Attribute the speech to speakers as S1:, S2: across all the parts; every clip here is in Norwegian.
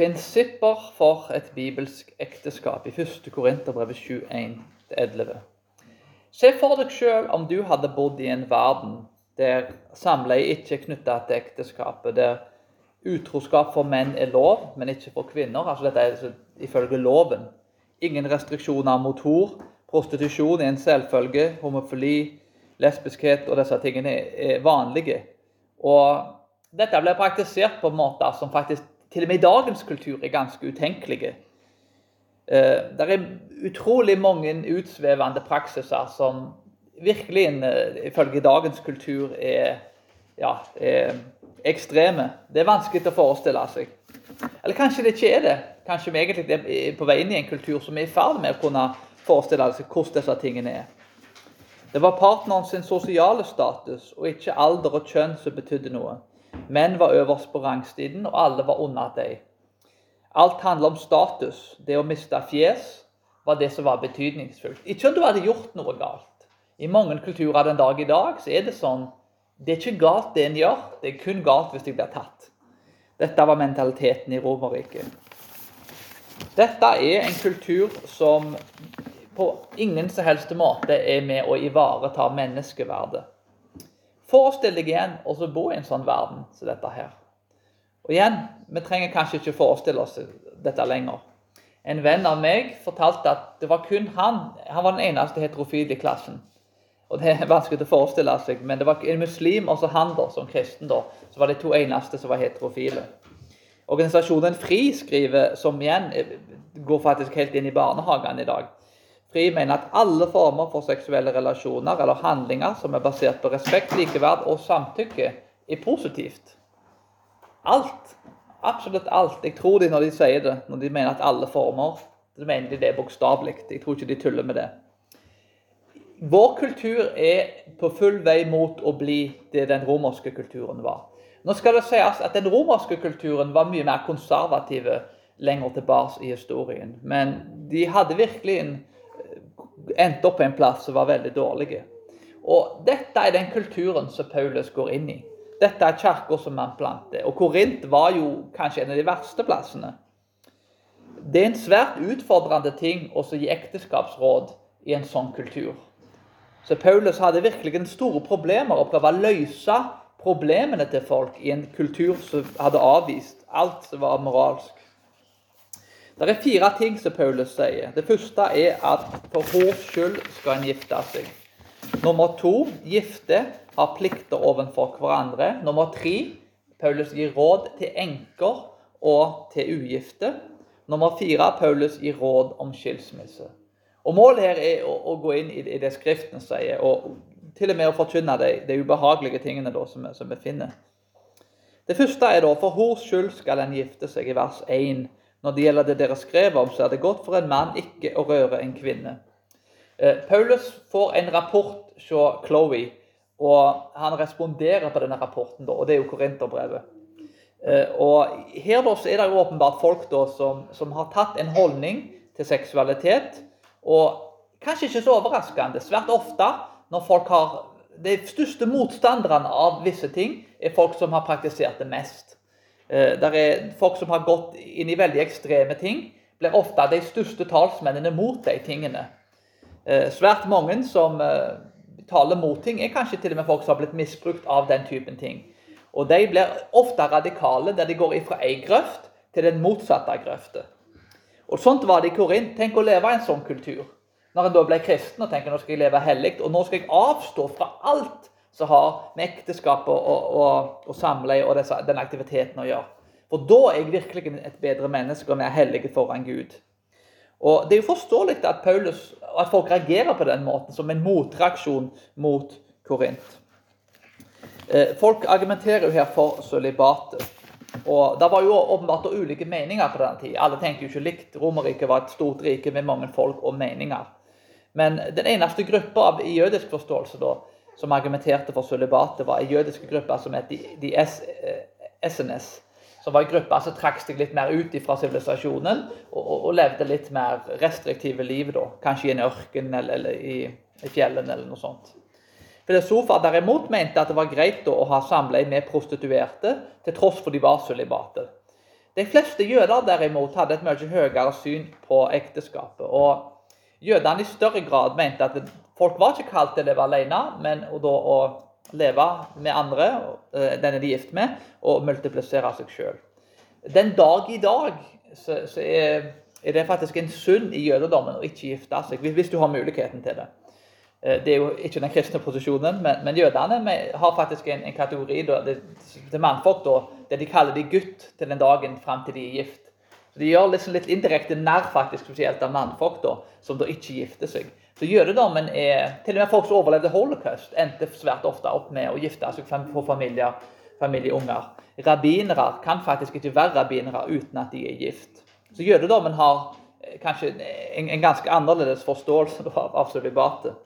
S1: prinsipper for et bibelsk ekteskap i 1. Korinterbrev 7.1-11. Se for deg sjøl om du hadde bodd i en verden der samleie ikke er knytta til ekteskapet, der utroskap for menn er lov, men ikke for kvinner. Altså Dette er altså ifølge loven. Ingen restriksjoner mot hor. Prostitusjon er en selvfølge. Homofili, lesbiskhet og disse tingene er vanlige. Og dette ble praktisert på måter som faktisk til og med i dagens kultur er ganske utenkelige. Eh, det er utrolig mange utsvevende praksiser som virkelig eh, ifølge dagens kultur er, ja, er ekstreme. Det er vanskelig å forestille seg. Eller kanskje det ikke er det. Kanskje vi egentlig er på vei inn i en kultur som er i ferd med å kunne forestille seg hvordan disse tingene er. Det var partneren sin sosiale status og ikke alder og kjønn som betydde noe. Menn var øverst på rangstigen, og alle var under dem. Alt handler om status. Det å miste fjes var det som var betydningsfullt. Ikke om du hadde gjort noe galt. I mange kulturer den dag i dag så er det sånn det er ikke galt det en gjør, det er kun galt hvis de blir tatt. Dette var mentaliteten i Romerriket. Dette er en kultur som på ingen som helst måte er med å ivareta menneskeverdet. Forestill deg igjen å bo i en sånn verden som dette her. Og igjen, vi trenger kanskje ikke forestille oss dette lenger. En venn av meg fortalte at det var kun han han var den eneste heterofile i klassen. Og Det er vanskelig å forestille seg, men det var en muslim og han da, som kristen. da, Så var de to eneste som var heterofile. Organisasjonen FRI skriver, som igjen går faktisk helt inn i barnehagene i dag FRI mener at alle former for seksuelle relasjoner eller handlinger som er basert på respekt, likeverd og samtykke, er positivt. Alt. Absolutt alt. Jeg tror de når de sier det, når de mener at alle former, så mener de det bokstavelig. Jeg tror ikke de tuller med det. Vår kultur er på full vei mot å bli det den romerske kulturen var. Nå skal det sies at Den romerske kulturen var mye mer konservative lenger tilbake i historien. Men de hadde virkelig en, endt opp på en plass som var veldig dårlige. Og Dette er den kulturen som Paulus går inn i. Dette er kirka som han planter. Og Korint var jo kanskje en av de verste plassene. Det er en svært utfordrende ting å gi ekteskapsråd i en sånn kultur. Så Paulus hadde virkelig store problemer å prøve å løse problemene til folk i en kultur som hadde avvist alt som var moralsk. Det er fire ting som Paulus sier. Det første er at for hårs skyld skal en gifte seg. Nummer to gifte har plikter overfor hverandre. Nummer tre Paulus gir råd til enker og til ugifte. Nummer fire Paulus gir råd om skilsmisse. Og Målet her er å, å gå inn i, det Skriften sier, og til og med å forkynne de, de ubehagelige tingene da, som, som, vi finner. Det første er da for hors skyld skal en gifte seg, i vers 1. Når det gjelder det dere skrev om, så er det godt for en mann ikke å røre en kvinne. Eh, Paulus får en rapport fra Chloé, og han responderer på denne rapporten, og det er jo Korinterbrevet. Eh, og Her er det jo åpenbart folk som, som har tatt en holdning til seksualitet og kanskje ikke så overraskende. Svært ofte når folk har De største motstanderne av visse ting er folk som har praktisert det mest. Eh, det er Folk som har gått inn i veldig ekstreme ting, blir ofte de største talsmennene mot de tingene. Eh, svært mange som eh, taler mot ting, er kanskje til og med folk som har blitt misbrukt av den typen ting. Og de blir ofte radikale, der de går ifra ei grøft til den motsatte grøfta. Og Sånt var det i Korint. Tenk å leve i en sånn kultur. Når en da ble kristen og tenker nå skal jeg leve hellig, og nå skal jeg avstå fra alt som har med ekteskap og, og, og samleie og disse, den aktiviteten å gjøre. For da er jeg virkelig et bedre menneske og mer hellig foran Gud. Og Det er jo forståelig at, Paulus, at folk reagerer på den måten, som en motreaksjon mot Korint. Eh, folk argumenterer jo her for sølibatet. Og Det var jo åpenbart ulike meninger på den tid. Alle tenkte jo ikke likt. Romerriket var et stort rike med mange folk og meninger. Men den eneste gruppa i jødisk forståelse da, som argumenterte for sølibatet, var en jødisk gruppe som het de, de SNS. Som var en gruppe som trakk seg litt mer ut fra sivilisasjonen og, og, og, levde litt mer restriktive liv. da, Kanskje i en ørken eller, eller i, i fjellene eller noe sånt. Filosofer derimot mente at det var greit å ha samleie med prostituerte, til tross for de var sølibater. De fleste jøder derimot hadde et mye høyere syn på ekteskapet. og Jødene i større grad mente at folk var ikke kalt til å leve alene, men å leve med andre, eh, den er de gift med, og multiplisere seg sjøl. Den dag i dag så, så er, er, det faktisk en synd i jødedommen å ikke gifte seg, hvis du har muligheten til det. Eh, det er jo ikke den kristne posisjonen, men, men jødene har faktisk en, en kategori da, det, det mannfolk da, det de kaller de gutt til den dagen fram til de er gift. Så De gjør liksom litt indirekte narr faktisk spesielt av mannfolk da, som da ikke gifter seg. Så jødedommen er, Til og med folk som overlevde holocaust, endte svært ofte opp med å gifte seg for familier, familieunger. Rabbinere kan faktisk ikke være rabbinere uten at de er gift. Så jødedommen har eh, kanskje en, en ganske annerledes forståelse av, av sølibatet.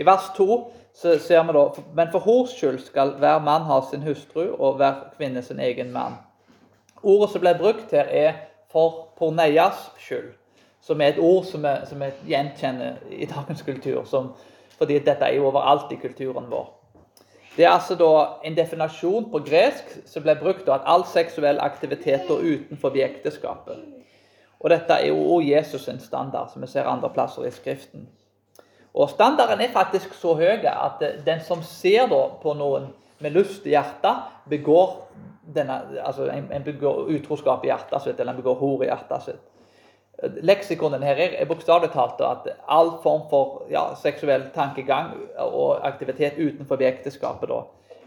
S1: I vers 2 så ser vi da Men for hors skyld skal hver mann ha sin hustru, og hver kvinne sin egen mann. Ordet som ble brukt her, er for porneias skyld, som er et ord som vi, gjenkjenner i dagens kultur. Som, fordi dette er jo overalt i kulturen vår. Det er altså da en definasjon på gresk som ble brukt av all seksuell aktivitet og utenfor ekteskapet. Og dette er jo også Jesus' sin standard, som vi ser andre plasser i Skriften. Og Standarden er faktisk så høy at den som ser på noen med lyst i hjertet, begår, denne, altså en, en begår utroskap i hjertet sitt, eller en begår hor i hjertet sitt. Leksikonen her er, bokstavelig talt at all form for ja, seksuell tankegang og aktivitet utenfor ekteskapet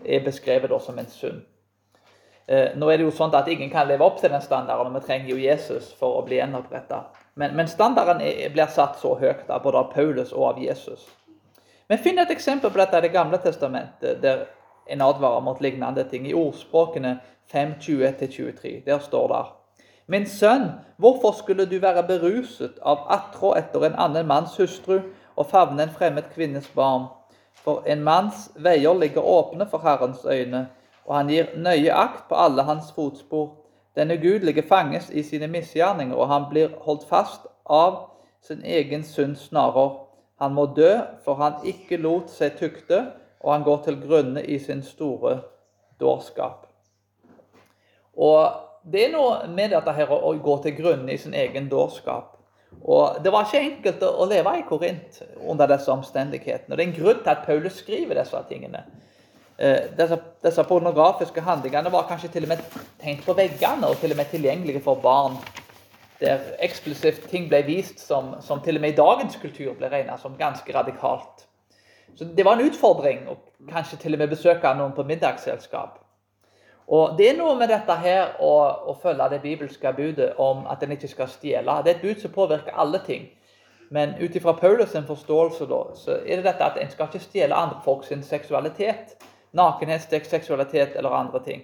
S1: er beskrevet da, som en synd. Eh, nå er det jo sånn at ingen kan leve opp til den standarden, og vi trenger jo Jesus for å bli gjenoppretta. Men, men, standarden er, blir satt så høyt av både av Paulus og av Jesus. Men finn et eksempel på dette i Det gamle testamentet, der en advarer mot lignende ting. I ordspråkene 5.20-23. Der står det Min sønn, hvorfor skulle du være beruset av attrå etter en annen manns hustru og favne en fremmed kvinnes barn? For en manns veier ligger åpne for Herrens øyne, og han gir nøye akt på alle hans fotspor. Den ugudelige fanges i sine misgjerninger, og han blir holdt fast av sin egen synds snarer. Han må dø, for han ikke lot seg tukte, og han går til grunne i sin store dårskap. Og Det er noe med dette her å gå til grunne i sin egen dårskap. Og Det var ikke enkelt å leve i Korint under disse omstendighetene. og Det er en grunn til at Paulus skriver disse tingene. Eh, disse, disse, pornografiske handlingene var kanskje til og med tegnet på veggene og til og med tilgjengelige for barn. Der eksplisitt ting ble vist som, som til og med i dagens kultur ble regnet som ganske radikalt. Så Det var en utfordring å kanskje til og med besøke noen på middagsselskap. Og Det er noe med dette her å, å følge det bibelske budet om at en ikke skal stjele. Det er et bud som påvirker alle ting. Men ut ifra Paulus' forståelse da, så er det dette at en skal ikke stjele andre seksualitet nakenhet, seksualitet eller andre ting.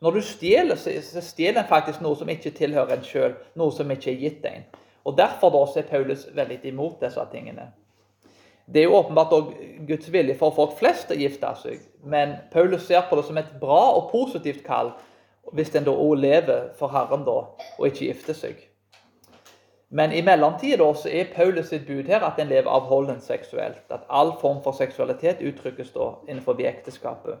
S1: Når du stjeler, så stjeler en faktisk noe som ikke tilhører en sjøl, noe som ikke er gitt en. Og Derfor da er Paulus veldig imot disse tingene. Det er jo åpenbart også Guds vilje for folk flest å gifte seg, men Paulus ser på det som et bra og positivt kall hvis en da òg lever for Herren da, og ikke gifter seg. Men i mellomtida er Paulus sitt bud her at en lever avholden seksuelt. At all form for seksualitet uttrykkes da innenfor ekteskapet.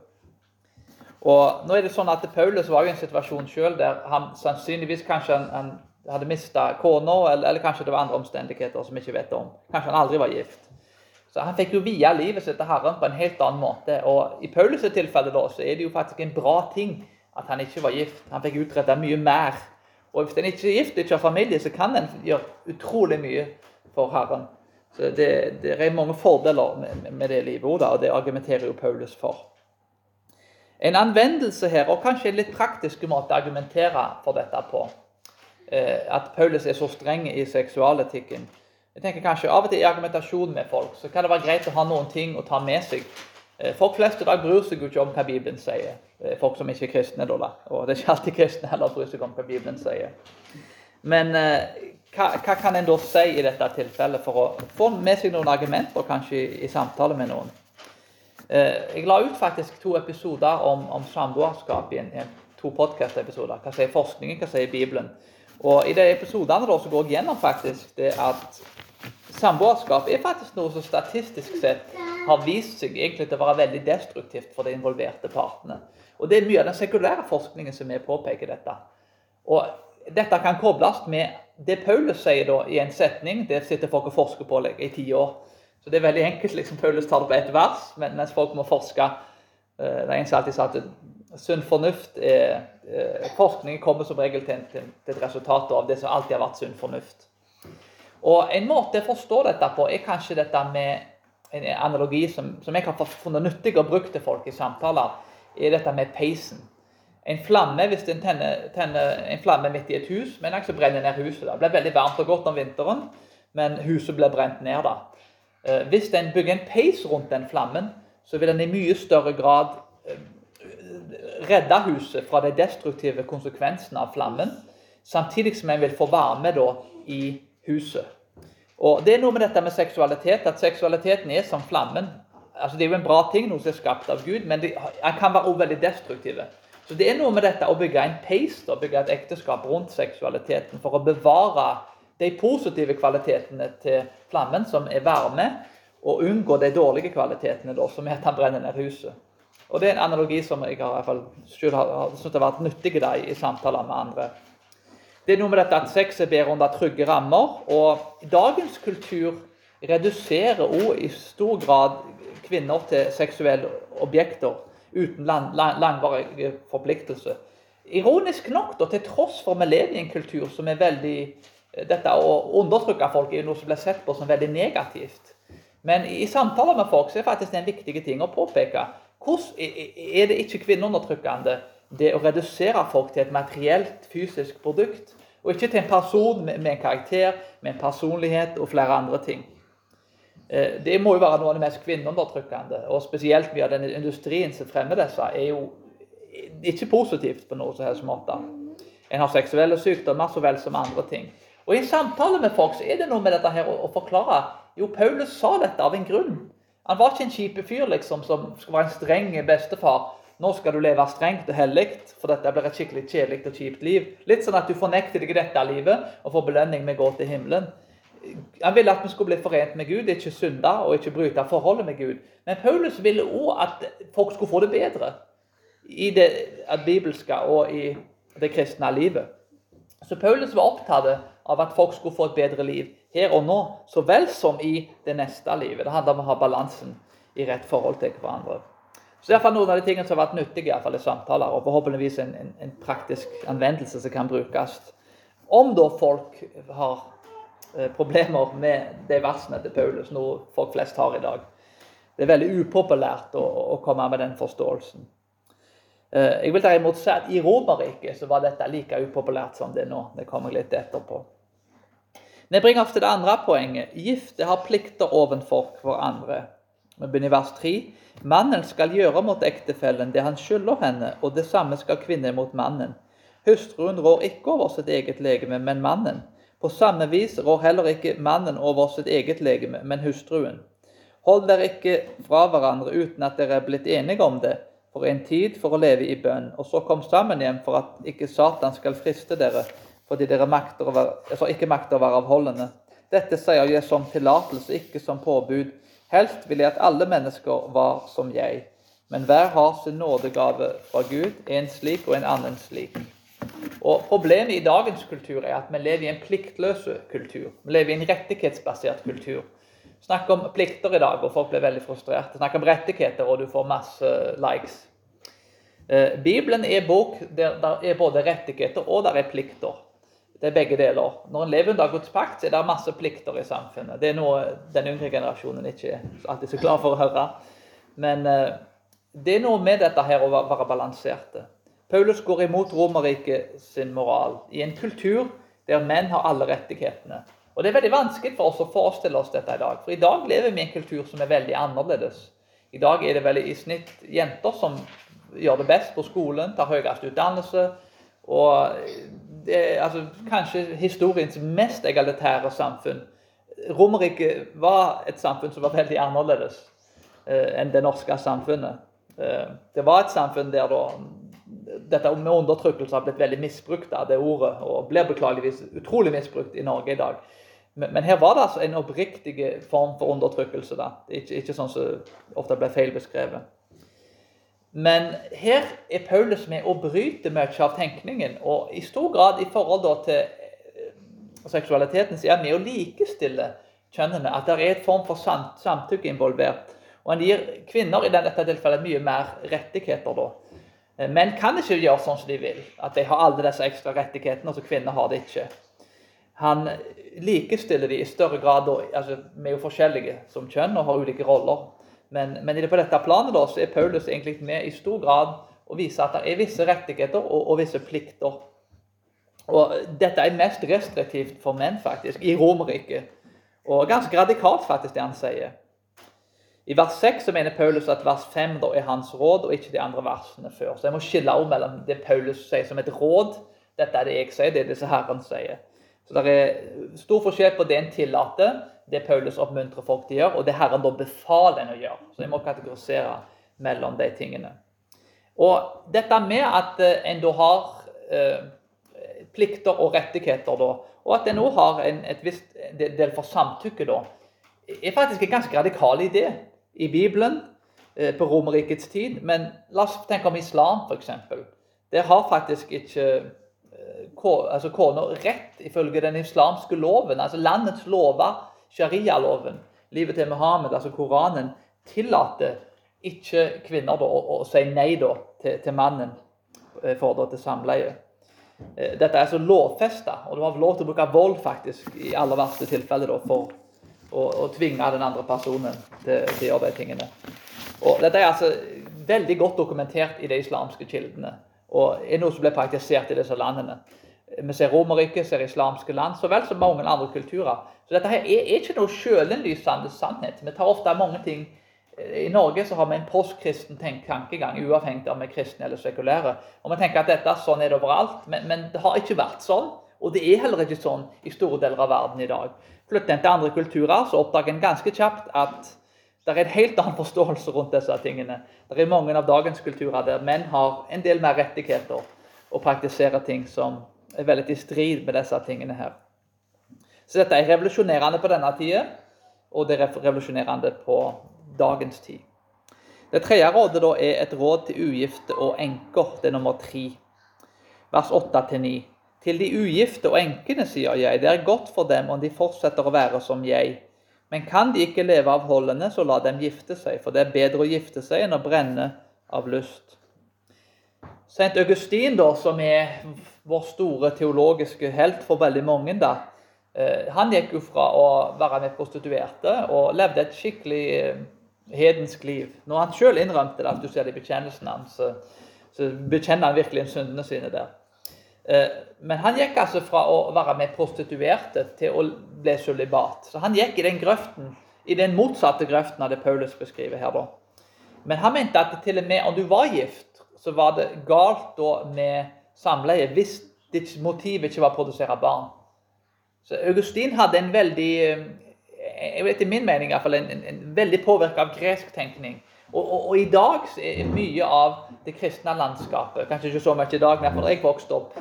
S1: Og nå er det sånn at Paulus var jo i en situasjon sjøl der han sannsynligvis kanskje han, han hadde mista kona, eller, eller, kanskje det var andre omstendigheter som vi ikke vet om. Kanskje han aldri var gift. Så Han fikk jo via livet sitt til Herren på en helt annen måte. Og I Paulus' tilfelle da, så er det jo faktisk en bra ting at han ikke var gift. Han fikk utretta mye mer og hvis en ikke er gift, ikke har familie, så kan en gjøre utrolig mye for Herren. Så det, det er mange fordeler med, med det livet, og det argumenterer jo Paulus for. En anvendelse her, og kanskje en litt praktisk måte å argumentere for dette på, eh, at Paulus er så streng i seksualetikken. Jeg tenker kanskje Av og til i argumentasjon med folk så kan det være greit å ha noen ting å ta med seg Eh, folk flest i dag bryr seg jo ikke om hva Bibelen sier. Eh, folk som ikke er kristne, da. Og det er ikke alltid kristne heller bryr seg om hva Bibelen sier. Men eh, hva, hva, kan en da si i dette tilfellet for å få med seg noen argumenter, kanskje i, samtale med noen? Jeg la ut faktisk to episoder om, om samboerskap i en, to podkast-episoder. Hva sier forskningen, hva sier Bibelen? Og I de episodene da, så går jeg gjennom faktisk det at samboerskap er faktisk noe som statistisk sett har vist seg egentlig til å være veldig destruktivt for de involverte partene. Og Det er mye av den sekulære forskningen som er påpeker dette. Og dette kan kobles med det Paulus sier da i en setning. Det sitter folk og forsker på i ti år. Så det er veldig enkelt. liksom Paulus tar det på ett vers, mens folk må forske. Eh, det er en som alltid sa at sunn fornuft er, Forskningen kommer som regel til et resultat av det som alltid har vært sunn fornuft. Og En måte å forstå dette på er kanskje dette med en analogi som, som jeg har funnet nyttig og brukt til folk i samtaler, er dette med peisen. En flamme, Hvis en tenner, tenner en flamme midt i et hus, men så brenner ned huset. Det blir veldig varmt og godt om vinteren, men huset blir brent ned. da. Eh, hvis en bygger en peis rundt den flammen, så vil den i mye større grad eh, redde huset fra de destruktive konsekvensene av flammen, samtidig som en vil få varme da, i huset. Og Det er noe med dette med seksualitet, at seksualiteten er som flammen. Altså Det er jo en bra ting, noe som er skapt av Gud, men den kan være også veldig destruktiv. Så det er noe med dette å bygge en peis, å bygge et ekteskap rundt seksualiteten, for å bevare de positive kvalitetene til flammen, som er varme, og unngå de dårlige kvalitetene, da, som er at han brenner ned huset. Og Det er en analogi som jeg har, i hvert fall, selv har, har har vært nyttig i, i samtaler med andre. Det er noe med dette at sex er bedre under trygge rammer. Og dagens kultur reduserer òg i stor grad kvinner til seksuelle objekter uten lang, lang, langvarig forpliktelse. Ironisk nok, da, til tross for vi lever i en kultur som er veldig Dette å undertrykke folk er noe som blir sett på som veldig negativt. Men i samtaler med folk så er det faktisk en viktig ting å påpeke. Hvordan er det ikke kvinneundertrykkende det å redusere folk til et materielt, fysisk produkt? Og ikke til en person med en karakter, med en personlighet og flere andre ting. Eh, det må jo være noe av det mest kvinneundertrykkende. Og spesielt mye av den industrien som fremmer disse, er jo ikke positivt på noen som helst måte. En har seksuelle sykdommer så vel som andre ting. Og I samtale med folk så er det noe med dette her å, forklare Jo, Paulus sa dette av en grunn. Han var ikke en kjip fyr liksom, som skulle være en streng bestefar. Nå skal du leve strengt og hellig, for dette blir et skikkelig kjedelig og kjipt liv. Litt sånn at du fornekter deg dette livet og får belønning med å gå til himmelen. Han ville at vi skulle bli forent med Gud, ikke synde og ikke bryte forholdet med Gud. Men Paulus ville òg at folk skulle få det bedre i det bibelske og i det kristne livet. Så Paulus var opptatt av at folk skulle få et bedre liv her og nå, så vel som i det neste livet. Det handler om å ha balansen i rett forhold til hverandre. Så det er noen av de tingene som har vært nyttige i, hvert fall i samtaler, og forhåpentligvis en, en, en praktisk anvendelse som kan brukes. Om da folk har Eh, problemer med de versene til Paulus, noe folk flest har i dag. Det er veldig upopulært å, å komme med den forståelsen. Eh, jeg vil derimot si at I Romerriket så var dette like upopulært som det er nå. Det kommer jeg litt etterpå. Men jeg bringer oss til det andre poenget. Gifte har plikter ovenfor hverandre. Vi begynner i vers 3. Mannen skal gjøre mot ektefellen det han skylder henne, og det samme skal kvinnen mot mannen. Hustruen rår ikke over sitt eget legeme, men mannen. På samme vis rår heller ikke mannen over sitt eget legeme, men hustruen. Hold dere ikke fra hverandre uten at dere er blitt enige om det, for en tid for å leve i bønn, og så kom sammen igjen for at ikke Satan skal friste dere, fordi dere makter være, altså ikke makter å være avholdende. Dette sier jeg som tillatelse, ikke som påbud. Helst vil jeg at alle mennesker var som jeg. Men hver har sin nådegave fra Gud, en slik og en annen slik. Og Problemet i dagens kultur er at vi lever i en pliktløs kultur. Vi lever i en rettighetsbasert kultur. Snakk om plikter i dag, og folk blir veldig frustrerte. Snakk om rettigheter, og du får masse likes. Eh, Bibelen er bok der det er både rettigheter og der er plikter. Det er begge deler. Når en lever under Guds pakt, så er det masse plikter i samfunnet. Det er noe den yngre generasjonen ikke er alltid så glad for å høre. Men eh, det er noe med dette her å være balanserte. Paulus går imot Romerriket sin moral i en kultur der menn har alle rettighetene. Og Det er veldig vanskelig for oss å forestille oss dette i dag. For i dag lever vi i en kultur som er veldig annerledes. I dag er det vel i snitt jenter som gjør det best på skolen, tar høyest utdannelse. Og det er altså, kanskje historiens mest egalitære samfunn. Romerriket var et samfunn som var veldig annerledes eh, enn det norske samfunnet. Eh, det var et samfunn der da dette med undertrykkelse har blitt veldig misbrukt av det ordet, og blir beklageligvis utrolig misbrukt i Norge i dag. Men, men her var det altså en oppriktig form for undertrykkelse. da. Ikke, ikke sånn som ofte ble feil beskrevet. Men her er Paulus med å bryte mye av tenkningen, og i stor grad i forhold til eh, seksualiteten så er han med å likestille kjønnene. At det er et form for samtykke involvert. Og han gir kvinner i dette tilfellet mye mer rettigheter. da. Eh, menn kan ikke gjøre sånn som de vil. At de har alle disse ekstra rettighetene, og så kvinner har det ikke. Han likestiller de i større grad. altså Vi er jo forskjellige som kjønn og har ulike roller. Men, men på dette planet da, så er Paulus egentlig med i stor grad å vise at det er visse rettigheter og, og visse plikter. Og Dette er mest restriktivt for menn faktisk, i Romerriket. Og ganske radikalt, faktisk, det han sier. I vers 6 så mener Paulus at vers 5 da er hans råd, og ikke de andre versene før. Så jeg må skille om mellom det Paulus sier som et råd. Dette er det jeg sier, det er det som Herren sier. Så det er stor forskjell på det en tillater, det Paulus oppmuntrer folk til å gjøre, og det Herren da befaler en å gjøre. Så jeg må kategorisere mellom de tingene. Og dette med at eh, en da har eh, plikter og rettigheter, da, og at en òg har en, et visst del for samtykke, da, er faktisk en ganske radikal idé i Bibelen eh, på Romerrikets tid. Men la oss tenke om islam, f.eks. Der har faktisk ikke altså kona rett ifølge den islamske loven, altså landets lover sharia-loven, livet til Muhammed, altså Koranen, tillater ikke kvinner da, å, å, si nei da, til, til, mannen eh, for da, til samleie. Eh, dette er altså lovfesta, og du har lov til å bruke vold faktisk i aller verste tilfelle da, for å, å, tvinge den andre personen til, til, å gjøre de tingene. Og Dette er altså veldig godt dokumentert i de islamske kildene, og er noe som ble praktisert i disse landene. Vi ser Romerriket, ser islamske land, så vel som mange andre kulturer. Så dette her er, ikke noe sjølinnlysende sannhet. Vi tar ofte mange ting I Norge så har vi en postkristen tankegang, uavhengig om vi er kristne eller sekulære. Og vi tenker at dette, sånn er det overalt, men, men, det har ikke vært sånn. Og det er heller ikke sånn i store deler av verden i dag. Flytter en til andre kulturer, så oppdager en ganske kjapt at det er en helt annen forståelse rundt disse tingene. Det er mange av dagens kulturer der menn har en del mer rettigheter og praktiserer ting som er veldig i strid med disse tingene her. Så dette er revolusjonerende på denne tida, og det er revolusjonerende på dagens tid. Det tredje rådet da er et råd til ugifte og enker. Det er nummer tre, vers 8-9. Til de ugifte og enkene sier jeg, det er godt for dem om de fortsetter å være som jeg. Men kan de ikke leve av holdene, så la dem gifte seg, for det er bedre å gifte seg enn å brenne av lyst. St. Augustin, da, som er vår store teologiske helt for veldig mange, da, Eh, han gikk jo fra å være med prostituerte og levde et skikkelig eh, hedensk liv. Når han sjøl innrømte det, at du ser det i bekjennelsen hans, så, så bekjenner han virkelig syndene sine der. Eh, men han gikk altså fra å være med prostituerte til å bli sølibat. Så han gikk i den grøften, i den motsatte grøften av det Paulus beskriver her. da. Men han mente at til og med om du var gift, så var det galt da med samleie hvis ditt motiv ikke var å produsere barn. Så Augustin hadde en veldig etter vet, i min mening i hvert fall, en, en, en veldig påvirka av gresk tenkning. Og, og, og, i dag er mye av det kristne landskapet Kanskje ikke så mye i dag, men da jeg vokste opp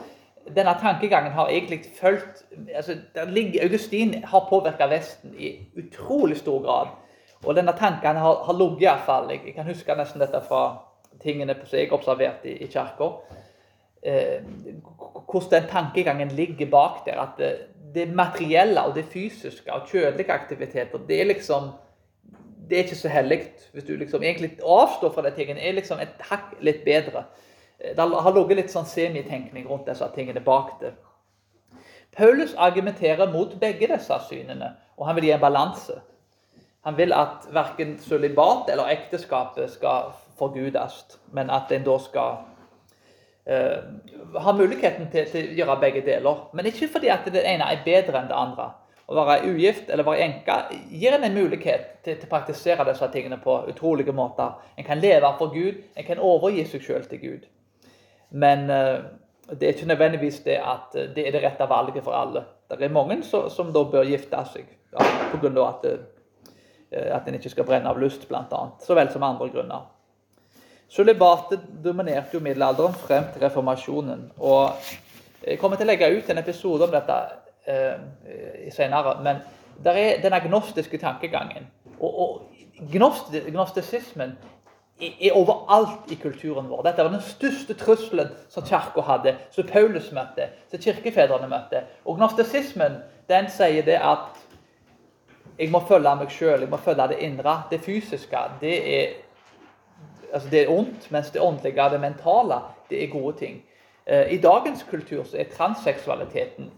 S1: Denne tankegangen har egentlig fulgt altså, Augustin har påvirka Vesten i utrolig stor grad. Og denne tanken har, har ligget iallfall. Jeg, jeg kan huske nesten dette fra tingene som jeg observerte i, i kirka. Eh, hvordan den tankegangen ligger bak der. at det, det materielle og det fysiske og kjødelige aktiviteter, det er liksom det er ikke så hellig. Hvis du liksom egentlig avstår fra de tingene, er liksom et hakk litt bedre. Det har ligget litt sånn semitenkning rundt disse tingene bak det. Paulus argumenterer mot begge disse synene, og han vil gi en balanse. Han vil at verken sølibat eller ekteskapet skal forgudes, men at en da skal eh, har muligheten til, til, å gjøre begge deler. Men ikke fordi at det ene er bedre enn det andre. Å være ugift eller være enke gir en en mulighet til, til, å praktisere disse tingene på utrolige måter. En kan leve for Gud, en kan overgi seg selv til Gud. Men eh, det er ikke nødvendigvis det at eh, det er det rette valget for alle. Det er mange som, som da bør gifte seg ja, pga. at, eh, at en ikke skal brenne av lyst, bl.a. Så vel som andre grunner. Sølibatet dominerte jo middelalderen frem til reformasjonen. og Jeg kommer til å legge ut en episode om dette eh, senere. Men der er den agnostiske tankegangen. Og, og gnostisismen er overalt i kulturen vår. Dette var den største trusselen som kirka hadde, som Paulus møtte, som kirkefedrene møtte. Og gnostisismen den sier det at jeg må følge meg sjøl, jeg må følge det indre. Det fysiske, det er, altså det er ondt, mens det åndelige, det mentale, det er gode ting. Eh, I dagens kultur så er transseksualiteten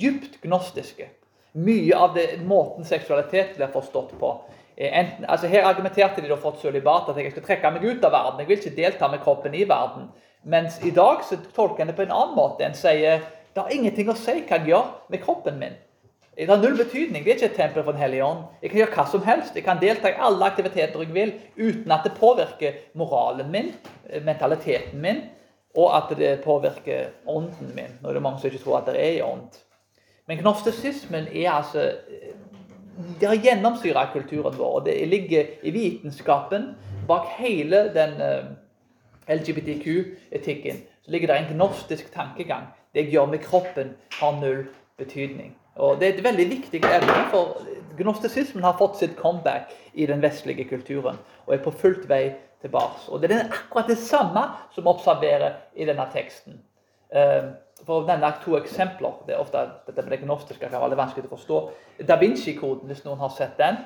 S1: dypt gnostiske. Mye av det, måten seksualitet blir forstått på, Enten, altså her argumenterte de for et sølibat, at jeg skal trekke meg ut av verden. Jeg vil ikke delta med kroppen i verden. Mens i dag så tolker en det på en annen måte. En sier det har ingenting å si hva jeg gjør med kroppen min. Det har null betydning. Det er ikke et tempel for Den hellige ånd. Jeg kan gjøre hva som helst. Jeg kan delta i alle aktiviteter jeg vil, uten at det påvirker moralen min, mentaliteten min, og at det påvirker ånden min. Nå er det mange som ikke tror at det er en ånd. Men gnostisismen er altså det har gjennomsyra kulturen vår. og Det ligger i vitenskapen. Bak hele den eh, LGBTQ-etikken så ligger det en gnostisk tankegang. Det jeg gjør med kroppen, har null betydning. Og Det er et veldig viktig evne, for gnostisismen har fått sitt comeback i den vestlige kulturen og er på fullt vei tilbake. Og Det er akkurat det samme som observerer i denne teksten. Uh, for å nevne to eksempler det er ofte dette med det gnostiske kan være vanskelig å forstå. Da Vinci-koden, hvis noen har sett den,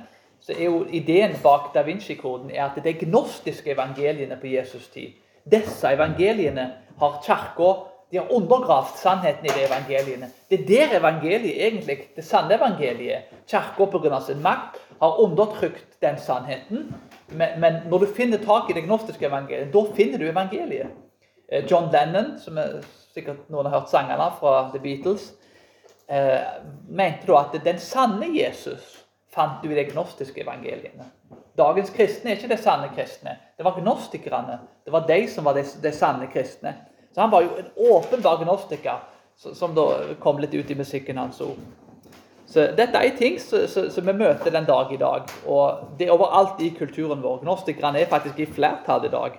S1: så er jo ideen bak Da Vinci-koden er at er gnostiske evangeliene på Jesus' tid Disse evangeliene har kirka de har undergravd sannheten i de evangeliene. Det er der evangeliet egentlig, det sanne evangeliet. Kirka pga. sin makt har undertrykt den sannheten. Men, men, når du finner tak i det gnostiske evangeliet, da finner du evangeliet. Eh, John Lennon, som er sikkert noen har hørt sangene fra The Beatles, eh, mente da at den sanne Jesus fant du i de gnostiske evangeliene. Dagens kristne er ikke de sanne kristne. Det var gnostikerne. Det var de som var de, de sanne kristne. Så han var jo en åpenbar gnostiker, som da kom litt ut i musikken hans ord. Så Dette er ting som vi møter den dag i dag. Og det er overalt i kulturen vår. Gnostikerne er faktisk i flertall i dag.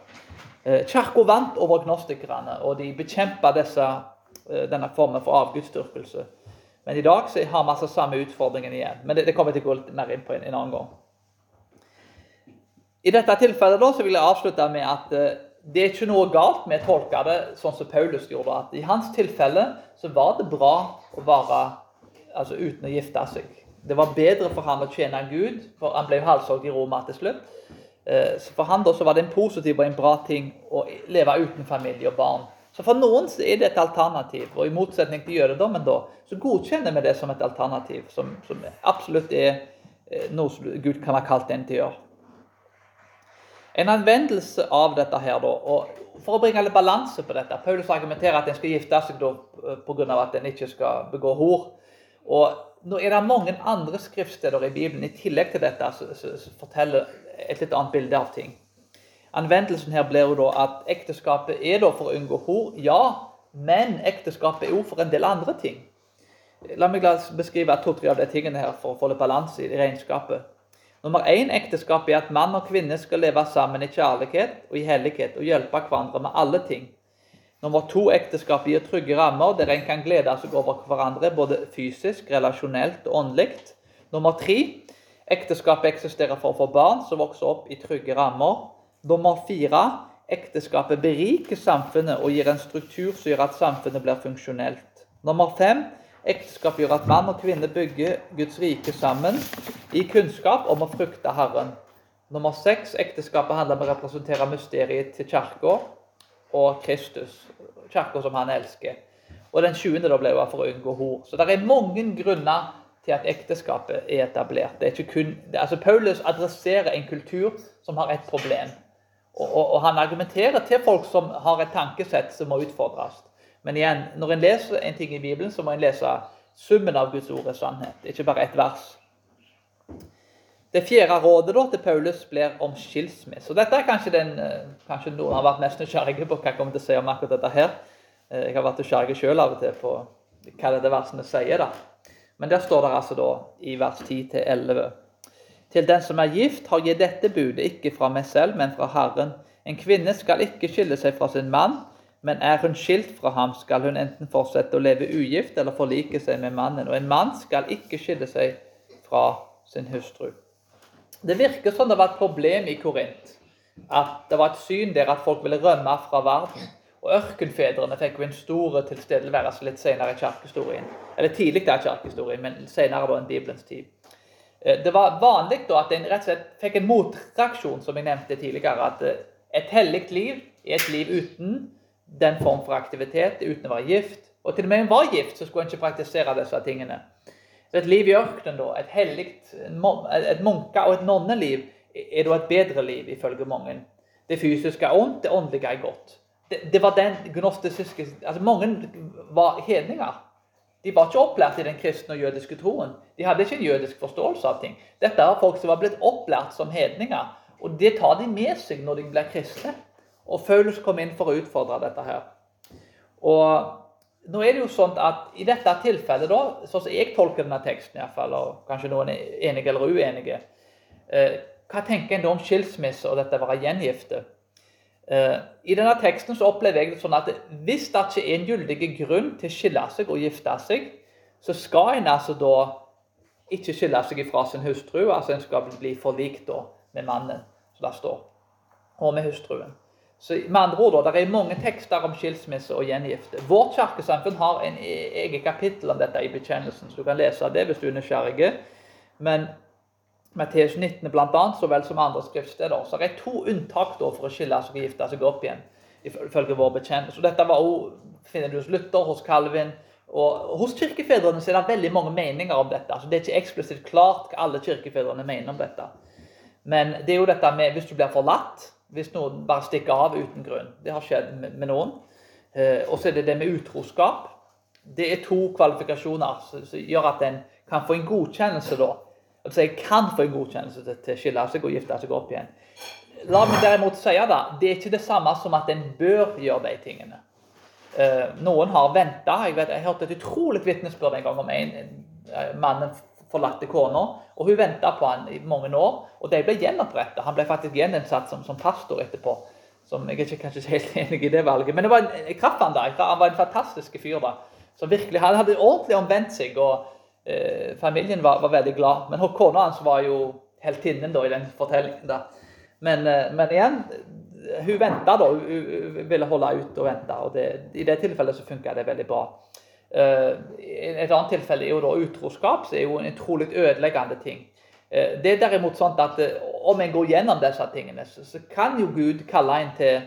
S1: Eh, Kirka vant over gnostikerne, og de bekjempa eh, denne formen for avgudsdyrkelse. Men i dag så har vi altså samme utfordringen igjen. Men det, kommer jeg til å gå litt mer inn på en, en annen gang. I dette tilfellet da, så vil jeg avslutte med at uh, det er ikke noe galt med å tolke det sånn som Paulus gjorde. at I hans tilfelle så var det bra å være altså, uten å gifte seg. Det var bedre for han å tjene Gud, for han ble halshogd i Roma til slutt. Eh, så For han da så var det en positiv og en bra ting å leve uten familie og barn. Så For noen så er det et alternativ. og I motsetning til jødedommen da, så godkjenner vi det som et alternativ, som, som absolutt er eh, noe som Gud kan ha kalt en til å gjøre. En anvendelse av dette her, da, og for å bringe litt balanse på dette Paulus argumenterer at en skal gifte seg da eh, pga. at en ikke skal begå hor. Og Nå er det mange andre skriftsteder i Bibelen i tillegg til dette som forteller et litt annet bilde av ting. Anvendelsen her blir jo da at ekteskapet er da for å unngå hor, ja, men ekteskapet er jo for en del andre ting. La meg beskrive to-tre av de tingene her for å få litt balanse i regnskapet. Nummer én ekteskap er at mann og kvinne skal leve sammen i kjærlighet og i hellighet og hjelpe hverandre med alle ting. Nummer to ekteskap gir trygge rammer der en kan glede seg over hverandre både fysisk, relasjonelt og åndelig. Nummer tre Ekteskapet eksisterer for å få barn som vokser opp i trygge rammer. Nummer fire ekteskapet beriker samfunnet og gir en struktur som gjør at samfunnet blir funksjonelt. Nummer fem ekteskap gjør at mann og kvinne bygger Guds rike sammen i kunnskap om å frukte Herren. Nummer seks ekteskapet handler om å representere mysteriet til kirka og Kristus. Kirka som han elsker. Og den 20. da ble for å unngå hor. Så det er mange grunner til at ekteskapet er etablert. Det er ikke kun, det, altså Paulus adresserer en kultur som har et problem. Og, og, og, han argumenterer til folk som har et tankesett som må utfordres. Men igjen, når en leser en ting i Bibelen, så må en lese summen av Guds ord er sannhet, ikke bare ett vers. Det fjerde rådet da, til Paulus blir om skilsmisse. Og Dette er kanskje den eh, kanskje noen har vært mest nysgjerrige på hva jeg kommer til å si om akkurat dette her. Eh, jeg har vært nysgjerrig sjøl av og til på hva dette versene sier. da. Men der står det altså da i vers 10-11. Til den som er gift, har jeg dette budet ikke fra meg selv, men fra Herren. En kvinne skal ikke skille seg fra sin mann, men er hun skilt fra ham, skal hun enten fortsette å leve ugift eller forlike seg med mannen. Og en mann skal ikke skille seg fra sin hustru. Det virker som det var et problem i Korint. at det var et syn der at folk ville rømme fra verden. Og ørkenfedrene fikk jo en stor tilstedeværelse litt senere i kirkehistorien. Eller tidlig i kirkehistorien, men senere da enn Bibelens tid. Eh, det var vanlig da at en rett og slett fikk en motreaksjon, som jeg nevnte tidligere. At eh, et hellig liv er et liv uten den form for aktivitet, uten å være gift. Og til og med om en var gift, så skulle en ikke praktisere disse tingene. Så Et liv i ørkenen, da, et hellig, et munke- og et nonneliv, er da et bedre liv, ifølge mange. Det fysiske er ondt, det åndelige er godt. Det, det var den gnostiske altså Mange var hedninger. De var ikke opplært i den kristne og jødiske troen. De hadde ikke en jødisk forståelse av ting. Dette er folk som var blitt opplært som hedninger. Og det tar de med seg når de blir kristne. Og Paulus kom inn for å utfordre dette her. Og nå er det jo sånn at I dette tilfellet, da, sånn som jeg tolker denne teksten, i hvert fall, og kanskje noen er enige eller uenige eh, Hva tenker en da om skilsmisse og dette å være gjengifte? Eh, I denne teksten så opplever jeg det sånn at hvis det ikke er en gyldig grunn til å skille seg og gifte seg, så skal en altså da ikke skille seg fra sin hustru. altså En skal bli forlikt da med mannen, som det står, og med hustruen. Så med andre ord, Det er mange tekster om skilsmisse og gjengifte. Vårt kirkesamfunn har en e-, eget kapittel om dette i bekjennelsen, så du kan lese det hvis du er nysgjerrig. Men Matteus 19 bl.a., så vel som andre skriftsteder. Så det er to unntak da for å skille seg og gifte seg opp igjen, ifølge vår bekjennelse. Dette var også, finner du hos Luther, hos Calvin. Og Hos kirkefedrene så er det veldig mange meninger om dette. Altså, det er ikke eksplisitt klart hva alle kirkefedrene mener om dette. Men det er jo dette med hvis du blir forlatt, hvis noen bare stikker av uten grunn. Det har skjedd med, noen. Eh, og så er det det med utroskap. Det er to kvalifikasjoner som, gjør at en kan få en godkjennelse da Altså jeg kan få en godkjennelse til, å skille seg og gifte seg opp igjen. La meg derimot si da, det er ikke det samme som at en bør gjøre de tingene. Uh, noen har venta. Jeg, jeg hørte et utrolig vitnesbyrd en gang om en, mannen forlatte kona. og Hun venta på han i mange år, og de ble gjenoppretta. Han ble faktisk gjeninnsatt som, som, pastor etterpå. Som Jeg er ikke kanskje helt enig i det valget, men det var en, jeg traff han da. Han var en fantastisk fyr. da, som virkelig, Han hadde ordentlig omvendt seg. og eh, familien var, var, veldig glad. Men kona hans var jo heltinnen da, i den fortellingen. da. Men, eh, men igjen, hun venta da. Hun, hun, ville holde ut og vente. og det, I det tilfellet så funka det veldig bra. Uh, et annet tilfelle er jo da utroskap, som er jo en utrolig ødeleggende ting. Uh, det er derimot sånn at uh, om en går gjennom disse tingene, så, kan jo Gud kalle en til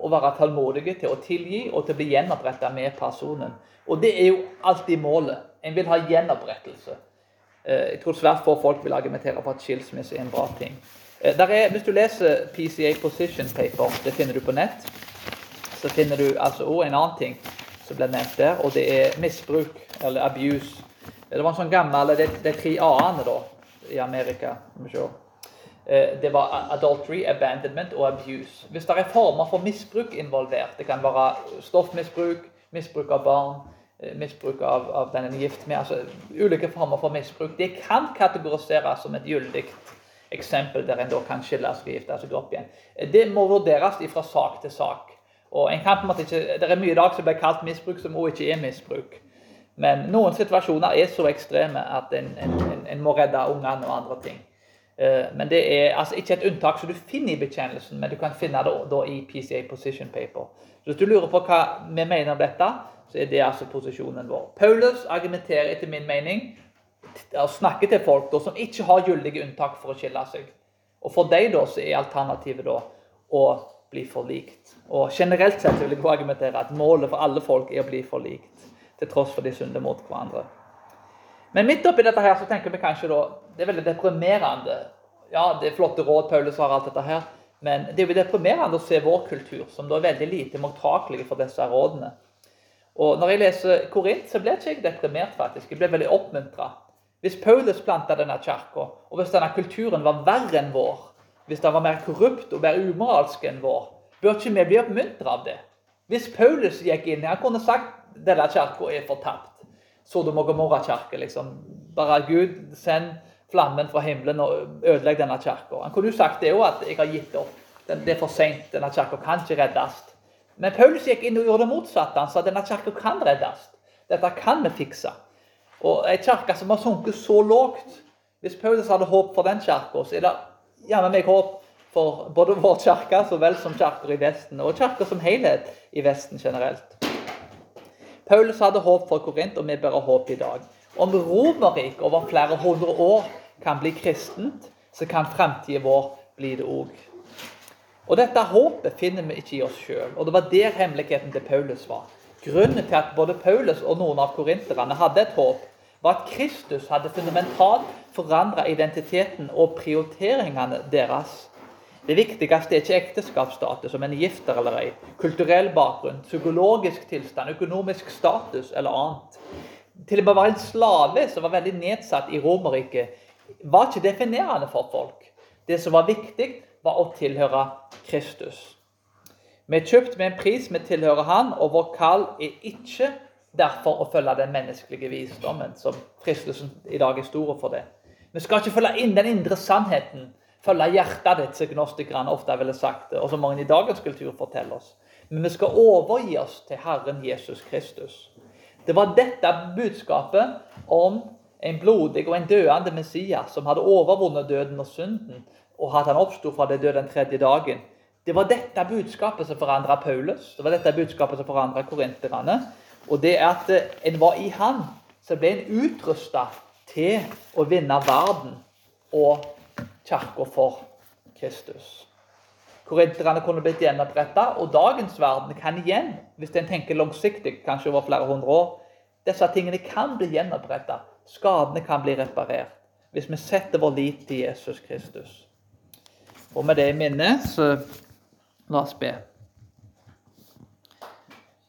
S1: å være tålmodig, til å tilgi og til å bli gjenoppretta med personen. Og det er jo alltid målet. En vil ha gjenopprettelse. Eh, jeg tror svært få folk vil argumentere for at skilsmisse er en bra ting. Eh, er, hvis du leser PCA Position Paper, det finner du på nett, så finner du altså òg en annen ting som ble nevnt der, og det er misbruk, eller abuse. Det var en sånn gammel, det, er tre a-ene da, i Amerika. Eh, det var adultery, abandonment og abuse. Hvis det er former for misbruk involvert, det kan være stoffmisbruk, misbruk av barn, Eh, misbruk av, av den en er gift med. altså Ulike former for misbruk. Det kan kategoriseres som et gyldig eksempel der en da kan skille seg og gifte seg opp igjen. Eh, det må vurderes fra sak til sak. Og en kan på en måte ikke, Det er mye i dag som blir kalt misbruk, som også ikke er misbruk. Men noen situasjoner er så ekstreme at en, en, en, en må redde ungene og andre ting. Eh, men det er altså ikke et unntak som du finner i bekjennelsen, men du kan finne det da i PCA Position Paper. Så hvis du lurer på hva vi mener om dette, så er det altså posisjonen vår. Paulus argumenterer etter min mening og snakker til folk da, som ikke har gyldige unntak for å skille seg. Og For dem da, så er alternativet da å bli forlikt. Og Generelt sett vil jeg argumentere at målet for alle folk er å bli forlikt, til tross for de synder mot hverandre. Men midt oppi dette her så tenker vi kanskje da det er veldig deprimerende. Ja, det er flotte råd Paulus har, alt dette her, men det er jo deprimerende å se vår kultur, som da er veldig lite mottakelig for disse rådene. Og når jeg leser Korint, så ble ikke jeg deprimert, faktisk. Jeg ble veldig oppmuntra. Hvis Paulus planta denne kirka, og hvis denne kulturen var verre enn vår, hvis det var mer korrupt og mer umoralsk enn vår, bør ikke vi bli oppmuntra av det? Hvis Paulus gikk inn Han kunne sagt denne kirka er fortapt. Sodom og Gomorra-kirke. Liksom. Bare Gud, send flammen fra himmelen og ødelegg denne kirka. Han kunne jo sagt det òg, at jeg har gitt opp. Det er for seint. Denne kirka kan ikke reddes. Men Paulus gikk inn og gjorde det motsatte. Han sa denne kirka kan reddes. Dette kan vi fikse. Og ei kirke som har sunket så lågt Hvis Paulus hadde håp for den kirka, så er det jammen meg håp for både vår kirke så vel som kirker i Vesten, og kirker som helhet i Vesten generelt. Paulus hadde håp for Korint, og vi bærer håp i dag. Om Romerriket over flere hundre år kan bli kristent, så kan fremtiden vår bli det òg. Og dette håpet finner vi ikke i oss sjøl, og det var der hemmeligheten til Paulus var. Grunnen til at både Paulus og noen av korinterne hadde et håp, var at Kristus hadde fundamentalt forandra identiteten og prioriteringene deres. Det viktigste er ikke ekteskapsstatus, om en er gifter eller ei, kulturell bakgrunn, psykologisk tilstand, økonomisk status eller annet. Til og med å være en slave som var veldig nedsatt i Romerriket, var ikke definerende for folk. Det som var viktig, var å tilhøre Kristus. Vi er kjøpt med en pris, vi tilhører Han, og vår kall er ikke derfor å følge den menneskelige visdommen, som fristelsen i dag er stor for det. Vi skal ikke følge inn den indre sannheten følge hjertet ditt, som gnostikerne ofte ville sagt og som mange i dagens kultur forteller oss. Men vi skal overgi oss til Herren Jesus Kristus. Det var dette budskapet om en blodig og en døende Messias som hadde overvunnet døden og synden, og at han oppsto fra det døde den tredje dagen. Det var dette budskapet som forandra Paulus, det var dette budskapet som forandra korinterne. Og det er at en var i Han, så ble en utrusta til å vinne verden og kirka for Kristus. Korinterne kunne blitt gjenoppretta, og dagens verden kan igjen, hvis en tenker langsiktig, kanskje over flere hundre år, disse tingene kan bli gjenoppretta. Skadene kan bli reparert. Hvis vi setter vår lit til Jesus Kristus. Og med det i minne, så la oss be.